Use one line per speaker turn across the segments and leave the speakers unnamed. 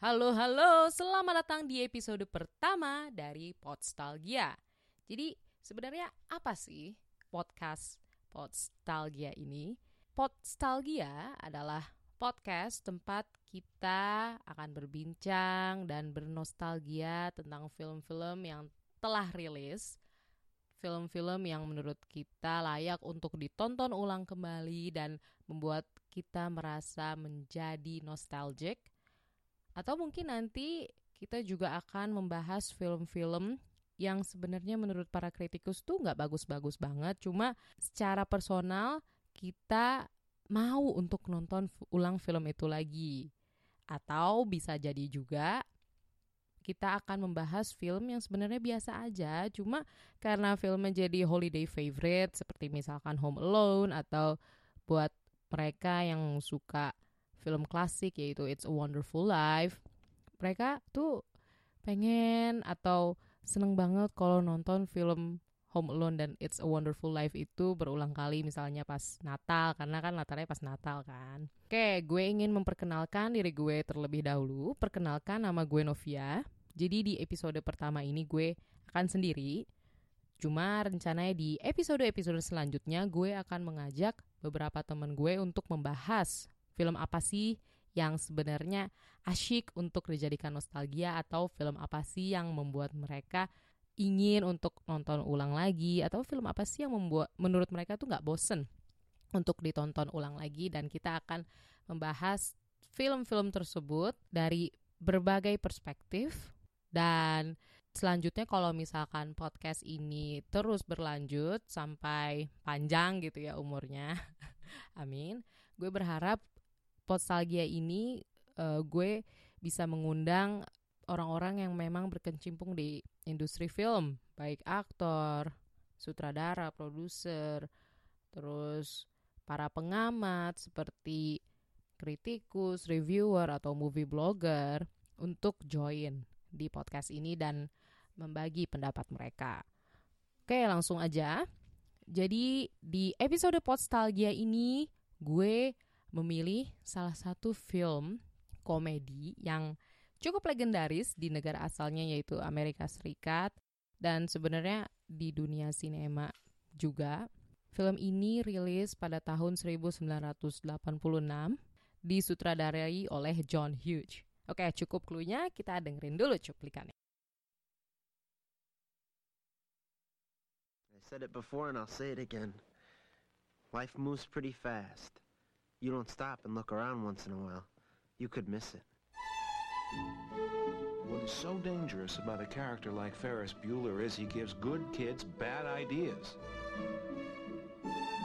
Halo, halo, selamat datang di episode pertama dari Podstalgia. Jadi, sebenarnya apa sih podcast Podstalgia ini? Podstalgia adalah podcast tempat kita akan berbincang dan bernostalgia tentang film-film yang telah rilis film-film yang menurut kita layak untuk ditonton ulang kembali dan membuat kita merasa menjadi nostalgic atau mungkin nanti kita juga akan membahas film-film yang sebenarnya menurut para kritikus tuh nggak bagus-bagus banget, cuma secara personal kita mau untuk nonton ulang film itu lagi. Atau bisa jadi juga kita akan membahas film yang sebenarnya biasa aja, cuma karena filmnya jadi holiday favorite seperti misalkan Home Alone atau buat mereka yang suka film klasik yaitu It's a Wonderful Life. Mereka tuh pengen atau seneng banget kalau nonton film Home Alone dan It's a Wonderful Life itu berulang kali misalnya pas Natal karena kan latarnya pas Natal kan. Oke, gue ingin memperkenalkan diri gue terlebih dahulu. Perkenalkan nama gue Novia. Jadi di episode pertama ini gue akan sendiri. Cuma rencananya di episode-episode selanjutnya gue akan mengajak beberapa teman gue untuk membahas film apa sih yang sebenarnya asyik untuk dijadikan nostalgia atau film apa sih yang membuat mereka ingin untuk nonton ulang lagi? Atau film apa sih yang membuat menurut mereka tuh nggak bosen untuk ditonton ulang lagi? Dan kita akan membahas film-film tersebut dari berbagai perspektif. Dan selanjutnya kalau misalkan podcast ini terus berlanjut sampai panjang gitu ya umurnya amin gue berharap Postalgia ini uh, gue bisa mengundang orang-orang yang memang berkecimpung di industri film, baik aktor, sutradara, produser, terus para pengamat seperti kritikus, reviewer atau movie blogger untuk join di podcast ini dan membagi pendapat mereka. Oke, langsung aja. Jadi di episode Postalgia ini gue memilih salah satu film komedi yang cukup legendaris di negara asalnya yaitu Amerika Serikat dan sebenarnya di dunia sinema juga. Film ini rilis pada tahun 1986 disutradarai oleh John Hughes. Oke, cukup clue-nya, kita dengerin dulu cuplikannya.
I said it before and I'll say it again. Life moves pretty fast. You don't stop and look around once in a while, you could miss it.
What is so dangerous about a character like Ferris Bueller is he gives good kids bad ideas.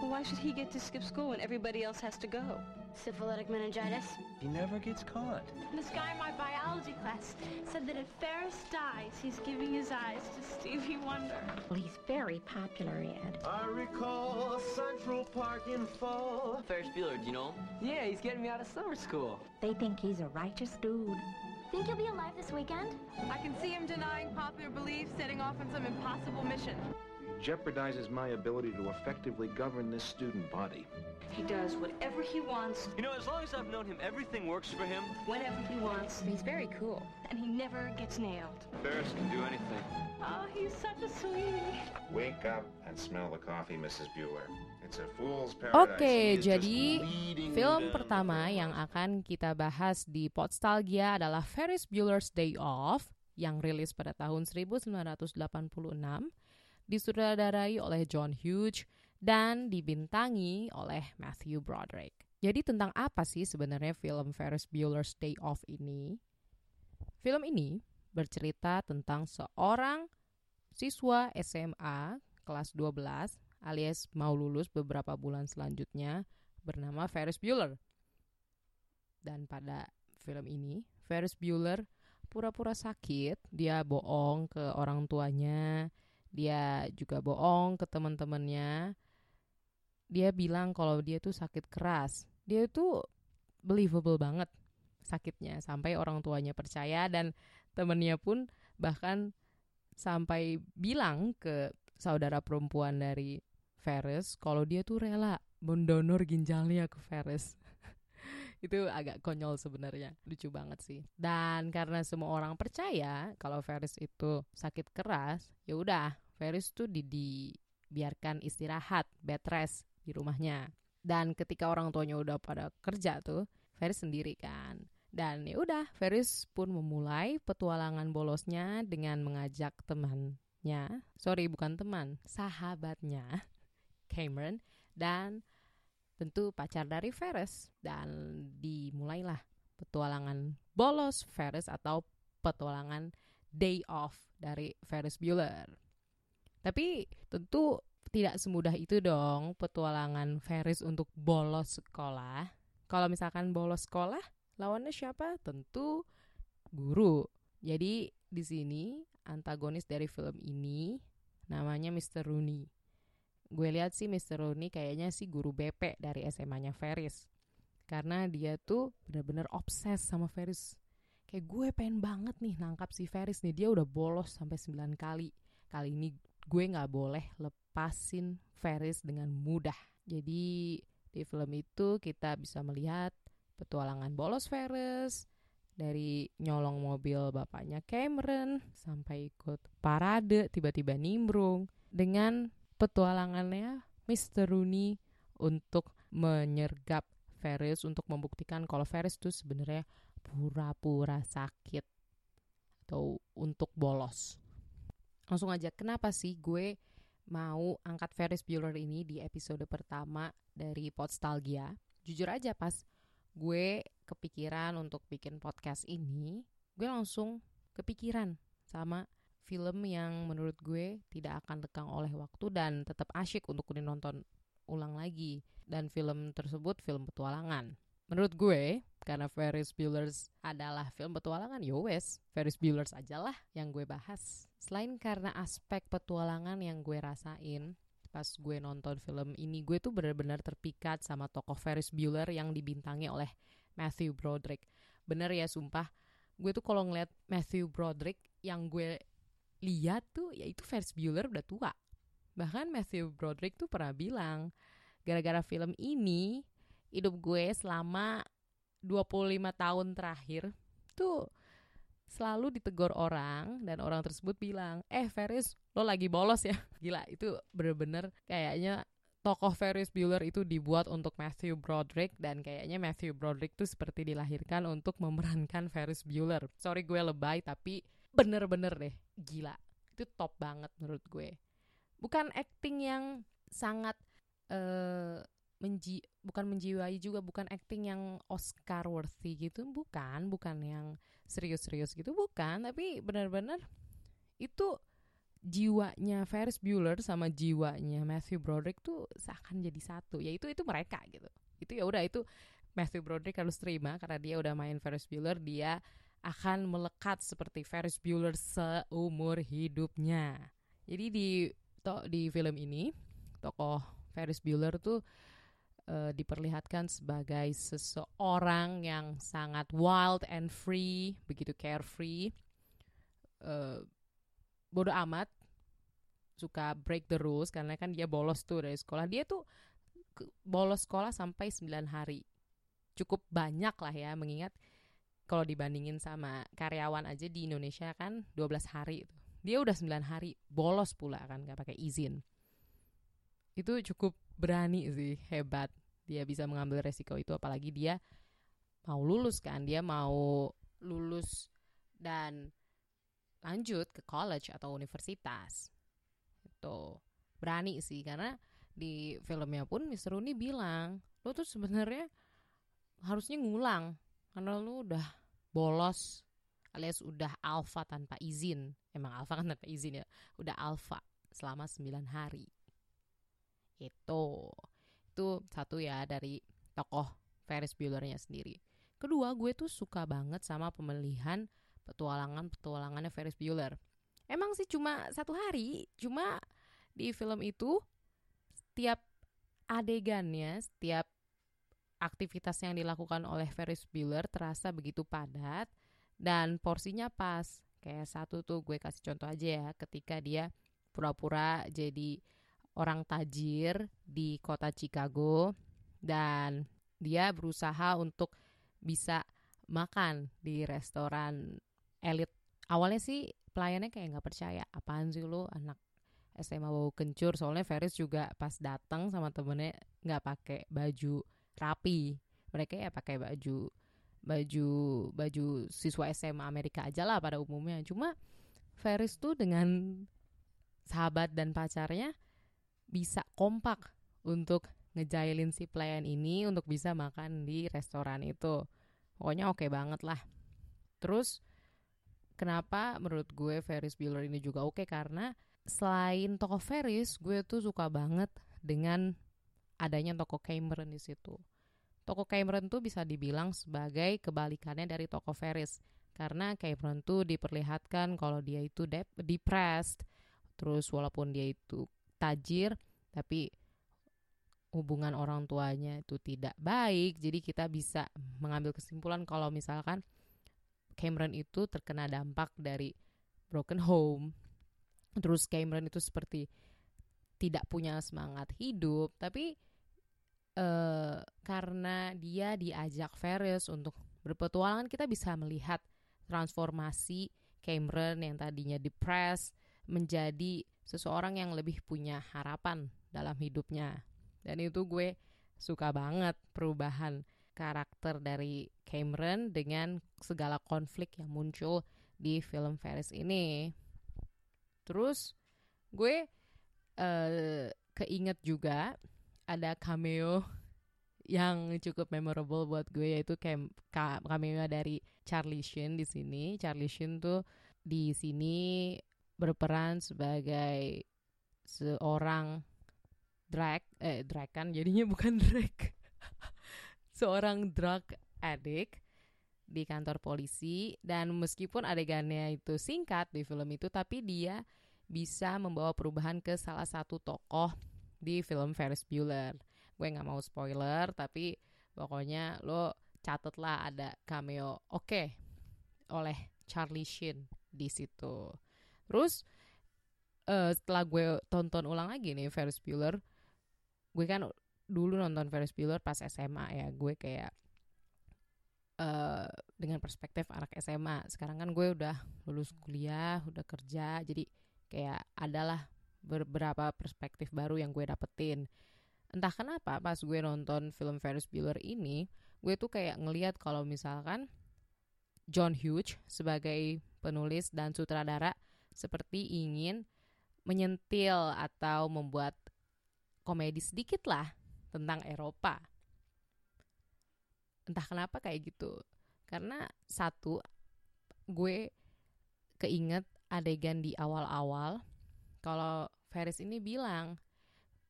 Well, why should he get to skip school when everybody else has to go?
Syphilitic meningitis?
He never gets caught.
This guy in my biology class said that if Ferris dies, he's giving his eyes to Stevie Wonder.
Well, he's very popular, Ed.
I recall Central Park in fall.
Ferris Bueller, do you know him? Yeah, he's getting me out of summer school.
They think he's a righteous dude.
Think he'll be alive this weekend?
I can see him denying popular belief, setting off on some impossible mission
jeopardizes my ability to effectively govern this student body.
He does whatever he wants.
You know, as long as I've known him, everything works for him.
Whenever he wants.
He's very cool.
And he never gets nailed.
Ferris can do anything.
Oh, he's such a sweetie.
Wake up and smell the coffee, Mrs. Bueller. It's a fool's
paradise. Oke, okay, jadi film pertama yang akan kita bahas di Podstalgia adalah Ferris Bueller's Day Off yang rilis pada tahun 1986 disutradarai oleh John Hughes dan dibintangi oleh Matthew Broderick. Jadi tentang apa sih sebenarnya film Ferris Bueller's Day Off ini? Film ini bercerita tentang seorang siswa SMA kelas 12 alias mau lulus beberapa bulan selanjutnya bernama Ferris Bueller. Dan pada film ini, Ferris Bueller pura-pura sakit, dia bohong ke orang tuanya, dia juga bohong ke teman-temannya. Dia bilang kalau dia tuh sakit keras. Dia tuh believable banget sakitnya sampai orang tuanya percaya dan temennya pun bahkan sampai bilang ke saudara perempuan dari Ferris kalau dia tuh rela mendonor ginjalnya ke Ferris itu agak konyol sebenarnya. Lucu banget sih. Dan karena semua orang percaya kalau Ferris itu sakit keras ya udah Ferris tuh di dibiarkan istirahat bed rest di rumahnya. Dan ketika orang tuanya udah pada kerja tuh Ferris sendiri kan. Dan ya udah Ferris pun memulai petualangan bolosnya dengan mengajak temannya. Sorry bukan teman sahabatnya Cameron dan tentu pacar dari Ferris dan dimulailah petualangan bolos Ferris atau petualangan day off dari Ferris Bueller. Tapi tentu tidak semudah itu dong petualangan Ferris untuk bolos sekolah. Kalau misalkan bolos sekolah, lawannya siapa? Tentu guru. Jadi di sini antagonis dari film ini namanya Mr. Rooney gue lihat sih Mr. Rooney kayaknya sih guru BP dari SMA-nya Ferris. Karena dia tuh bener-bener obses sama Ferris. Kayak gue pengen banget nih nangkap si Ferris nih. Dia udah bolos sampai 9 kali. Kali ini gue gak boleh lepasin Ferris dengan mudah. Jadi di film itu kita bisa melihat petualangan bolos Ferris, dari nyolong mobil bapaknya Cameron sampai ikut parade tiba-tiba nimbrung dengan petualangannya Mr. Rooney untuk menyergap Ferris untuk membuktikan kalau Ferris itu sebenarnya pura-pura sakit atau untuk bolos. Langsung aja, kenapa sih gue mau angkat Ferris Bueller ini di episode pertama dari Podstalgia? Jujur aja pas gue kepikiran untuk bikin podcast ini, gue langsung kepikiran sama film yang menurut gue tidak akan lekang oleh waktu dan tetap asyik untuk nonton ulang lagi. Dan film tersebut film petualangan. Menurut gue, karena Ferris Bueller adalah film petualangan, yo ya Ferris Bueller aja lah yang gue bahas. Selain karena aspek petualangan yang gue rasain, pas gue nonton film ini, gue tuh benar-benar terpikat sama tokoh Ferris Bueller yang dibintangi oleh Matthew Broderick. Bener ya, sumpah. Gue tuh kalau ngeliat Matthew Broderick yang gue lihat tuh ya itu Ferris Bueller udah tua. Bahkan Matthew Broderick tuh pernah bilang, gara-gara film ini hidup gue selama 25 tahun terakhir tuh selalu ditegur orang dan orang tersebut bilang, "Eh Ferris, lo lagi bolos ya." Gila, itu bener-bener kayaknya tokoh Ferris Bueller itu dibuat untuk Matthew Broderick dan kayaknya Matthew Broderick tuh seperti dilahirkan untuk memerankan Ferris Bueller. Sorry gue lebay tapi bener-bener deh gila. Itu top banget menurut gue. Bukan acting yang sangat uh, menji bukan menjiwai juga bukan acting yang Oscar worthy gitu bukan bukan yang serius-serius gitu bukan. Tapi benar-benar itu jiwanya Ferris Bueller sama jiwanya Matthew Broderick tuh seakan jadi satu. Yaitu itu mereka gitu. Itu ya udah itu Matthew Broderick harus terima karena dia udah main Ferris Bueller dia akan melekat seperti Ferris Bueller seumur hidupnya. Jadi di to, di film ini tokoh Ferris Bueller tuh uh, diperlihatkan sebagai seseorang yang sangat wild and free, begitu carefree, uh, bodoh amat, suka break the rules karena kan dia bolos tuh dari sekolah. Dia tuh bolos sekolah sampai 9 hari. Cukup banyak lah ya mengingat kalau dibandingin sama karyawan aja di Indonesia kan 12 hari itu. Dia udah 9 hari bolos pula kan gak pakai izin. Itu cukup berani sih, hebat. Dia bisa mengambil resiko itu apalagi dia mau lulus kan, dia mau lulus dan lanjut ke college atau universitas. Itu berani sih karena di filmnya pun Mr. Rooney bilang, lo tuh sebenarnya harusnya ngulang karena lu udah bolos alias udah alfa tanpa izin. Emang alfa kan tanpa izin ya? Udah alfa selama 9 hari. Itu. Itu satu ya dari tokoh Ferris Buellernya sendiri. Kedua gue tuh suka banget sama pemilihan petualangan petualangannya Ferris Bueller. Emang sih cuma satu hari cuma di film itu setiap adegannya setiap aktivitas yang dilakukan oleh Ferris Bueller terasa begitu padat dan porsinya pas. Kayak satu tuh gue kasih contoh aja ya, ketika dia pura-pura jadi orang tajir di kota Chicago dan dia berusaha untuk bisa makan di restoran elit. Awalnya sih pelayannya kayak nggak percaya, apaan sih lu anak SMA bau kencur. Soalnya Ferris juga pas datang sama temennya nggak pakai baju rapi. Mereka ya pakai baju baju baju siswa SMA Amerika aja lah pada umumnya. Cuma Ferris tuh dengan sahabat dan pacarnya bisa kompak untuk ngejailin si pelayan ini untuk bisa makan di restoran itu. Pokoknya oke okay banget lah. Terus kenapa menurut gue Ferris Bueller ini juga oke okay? karena selain toko Ferris, gue tuh suka banget dengan adanya toko Cameron di situ. Toko Cameron tuh bisa dibilang sebagai kebalikannya dari toko Ferris karena Cameron tuh diperlihatkan kalau dia itu depressed, terus walaupun dia itu tajir tapi hubungan orang tuanya itu tidak baik jadi kita bisa mengambil kesimpulan kalau misalkan Cameron itu terkena dampak dari broken home terus Cameron itu seperti tidak punya semangat hidup tapi uh, karena dia diajak Ferris untuk berpetualangan kita bisa melihat transformasi Cameron yang tadinya depressed menjadi seseorang yang lebih punya harapan dalam hidupnya dan itu gue suka banget perubahan karakter dari Cameron dengan segala konflik yang muncul di film Ferris ini. Terus gue uh, keinget juga ada cameo yang cukup memorable buat gue yaitu cameo dari Charlie Sheen di sini. Charlie Sheen tuh di sini berperan sebagai seorang drag eh drag kan jadinya bukan drag. seorang drug addict di kantor polisi dan meskipun adegannya itu singkat di film itu tapi dia bisa membawa perubahan ke salah satu tokoh di film Ferris Bueller. Gue nggak mau spoiler tapi pokoknya lo catet lah ada cameo oke okay, oleh Charlie Sheen di situ. Terus uh, setelah gue tonton ulang lagi nih Ferris Bueller, gue kan dulu nonton Ferris Bueller pas SMA ya, gue kayak uh, dengan perspektif anak SMA. Sekarang kan gue udah lulus kuliah, udah kerja, jadi kayak adalah beberapa perspektif baru yang gue dapetin. Entah kenapa pas gue nonton film Ferris Bueller ini, gue tuh kayak ngeliat kalau misalkan John Hughes sebagai penulis dan sutradara seperti ingin menyentil atau membuat komedi sedikit lah tentang Eropa entah kenapa kayak gitu karena satu gue keinget adegan di awal-awal kalau Ferris ini bilang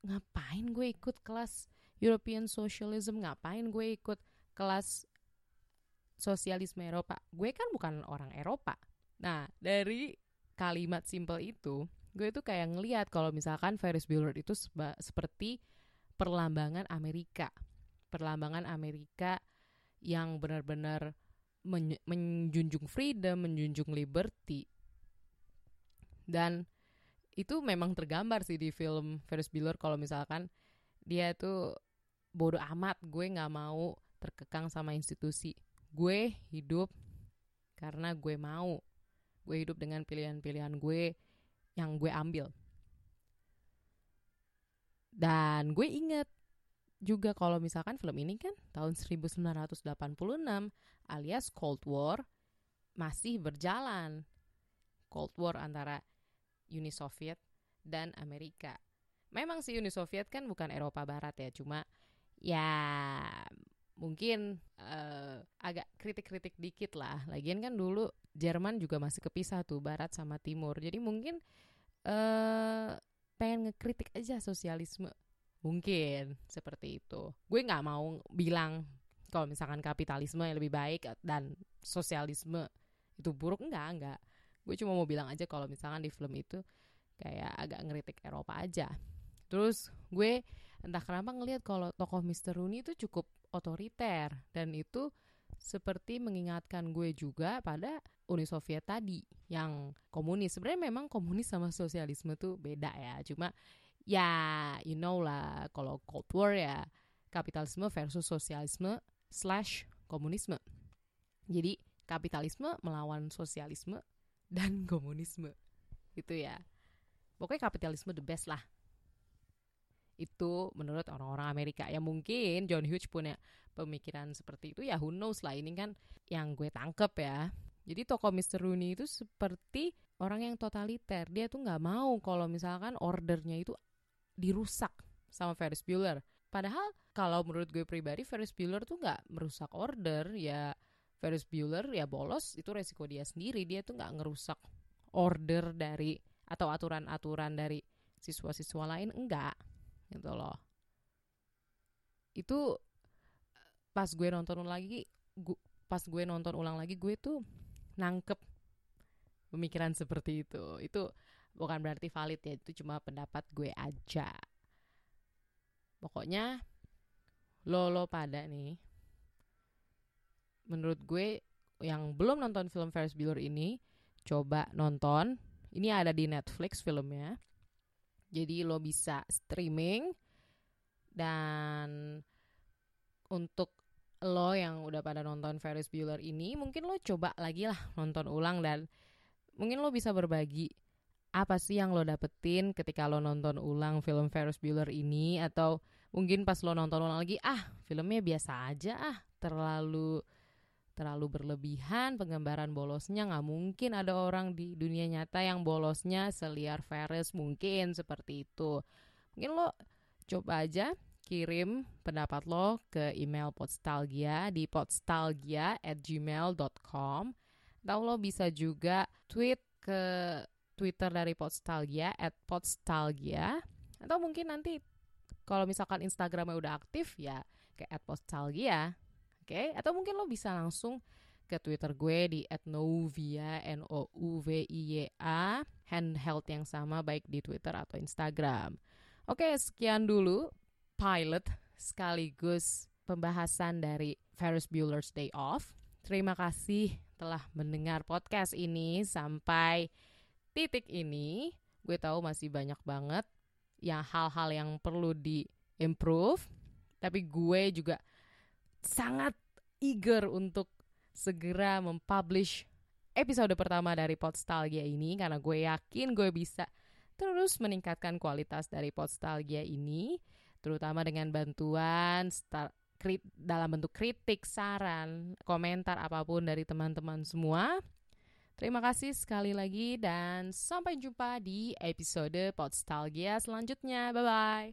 ngapain gue ikut kelas European Socialism? Ngapain gue ikut kelas sosialisme Eropa? Gue kan bukan orang Eropa. Nah dari kalimat simple itu gue tuh kayak ngeliat kalau misalkan Ferris Bueller itu seperti perlambangan Amerika. Perlambangan Amerika yang benar-benar men menjunjung freedom, menjunjung liberty. Dan itu memang tergambar sih di film Ferris Bueller kalau misalkan dia itu bodoh amat, gue nggak mau terkekang sama institusi. Gue hidup karena gue mau. Gue hidup dengan pilihan-pilihan gue yang gue ambil. Dan gue inget juga kalau misalkan film ini kan tahun 1986 alias Cold War masih berjalan. Cold War antara Uni Soviet dan Amerika. Memang sih Uni Soviet kan bukan Eropa Barat ya, cuma ya mungkin uh, agak kritik-kritik dikit lah. Lagian kan dulu Jerman juga masih kepisah tuh Barat sama Timur. Jadi mungkin uh, pengen ngekritik aja sosialisme Mungkin seperti itu. Gue nggak mau bilang kalau misalkan kapitalisme yang lebih baik dan sosialisme itu buruk enggak enggak. Gue cuma mau bilang aja kalau misalkan di film itu kayak agak ngeritik Eropa aja. Terus gue entah kenapa ngelihat kalau tokoh Mr. Rooney itu cukup otoriter dan itu seperti mengingatkan gue juga pada Uni Soviet tadi yang komunis. Sebenarnya memang komunis sama sosialisme tuh beda ya. Cuma ya you know lah kalau Cold War ya kapitalisme versus sosialisme slash komunisme. Jadi kapitalisme melawan sosialisme dan komunisme. Itu ya. Pokoknya kapitalisme the best lah. Itu menurut orang-orang Amerika. Ya mungkin John Hughes punya pemikiran seperti itu ya who knows lah. Ini kan yang gue tangkep ya. Jadi tokoh Mr. Rooney itu seperti orang yang totaliter. Dia tuh nggak mau kalau misalkan ordernya itu dirusak sama Ferris Bueller. Padahal kalau menurut gue pribadi Ferris Bueller tuh nggak merusak order ya Ferris Bueller ya bolos itu resiko dia sendiri. Dia tuh nggak ngerusak order dari atau aturan-aturan dari siswa-siswa lain enggak gitu loh. Itu pas gue nonton lagi gu- pas gue nonton ulang lagi gue tuh nangkep pemikiran seperti itu. Itu bukan berarti valid ya itu cuma pendapat gue aja. Pokoknya lo lo pada nih menurut gue yang belum nonton film Ferris Bueller ini coba nonton. Ini ada di Netflix filmnya. Jadi lo bisa streaming dan untuk lo yang udah pada nonton Ferris Bueller ini mungkin lo coba lagi lah nonton ulang dan mungkin lo bisa berbagi apa sih yang lo dapetin ketika lo nonton ulang film Ferris Bueller ini atau mungkin pas lo nonton ulang lagi ah filmnya biasa aja ah terlalu terlalu berlebihan penggambaran bolosnya nggak mungkin ada orang di dunia nyata yang bolosnya seliar Ferris mungkin seperti itu. Mungkin lo coba aja kirim pendapat lo ke email podstalgia di podstalgia at gmail.com atau lo bisa juga tweet ke Twitter dari Podstalgia at Podstalgia. Atau mungkin nanti kalau misalkan Instagramnya udah aktif ya ke at Podstalgia oke okay? atau mungkin lo bisa langsung ke Twitter gue di @novia n o u v i y a handheld yang sama baik di Twitter atau Instagram. Oke, sekian dulu pilot sekaligus pembahasan dari Ferris Bueller's Day Off. Terima kasih telah mendengar podcast ini sampai titik ini. Gue tahu masih banyak banget yang hal-hal yang perlu di improve, tapi gue juga sangat eager untuk segera mempublish episode pertama dari Podstalgia ini karena gue yakin gue bisa terus meningkatkan kualitas dari Podstalgia ini terutama dengan bantuan star, krit, dalam bentuk kritik, saran, komentar apa pun dari teman-teman semua. Terima kasih sekali lagi dan sampai jumpa di episode Podstalgia selanjutnya. Bye bye.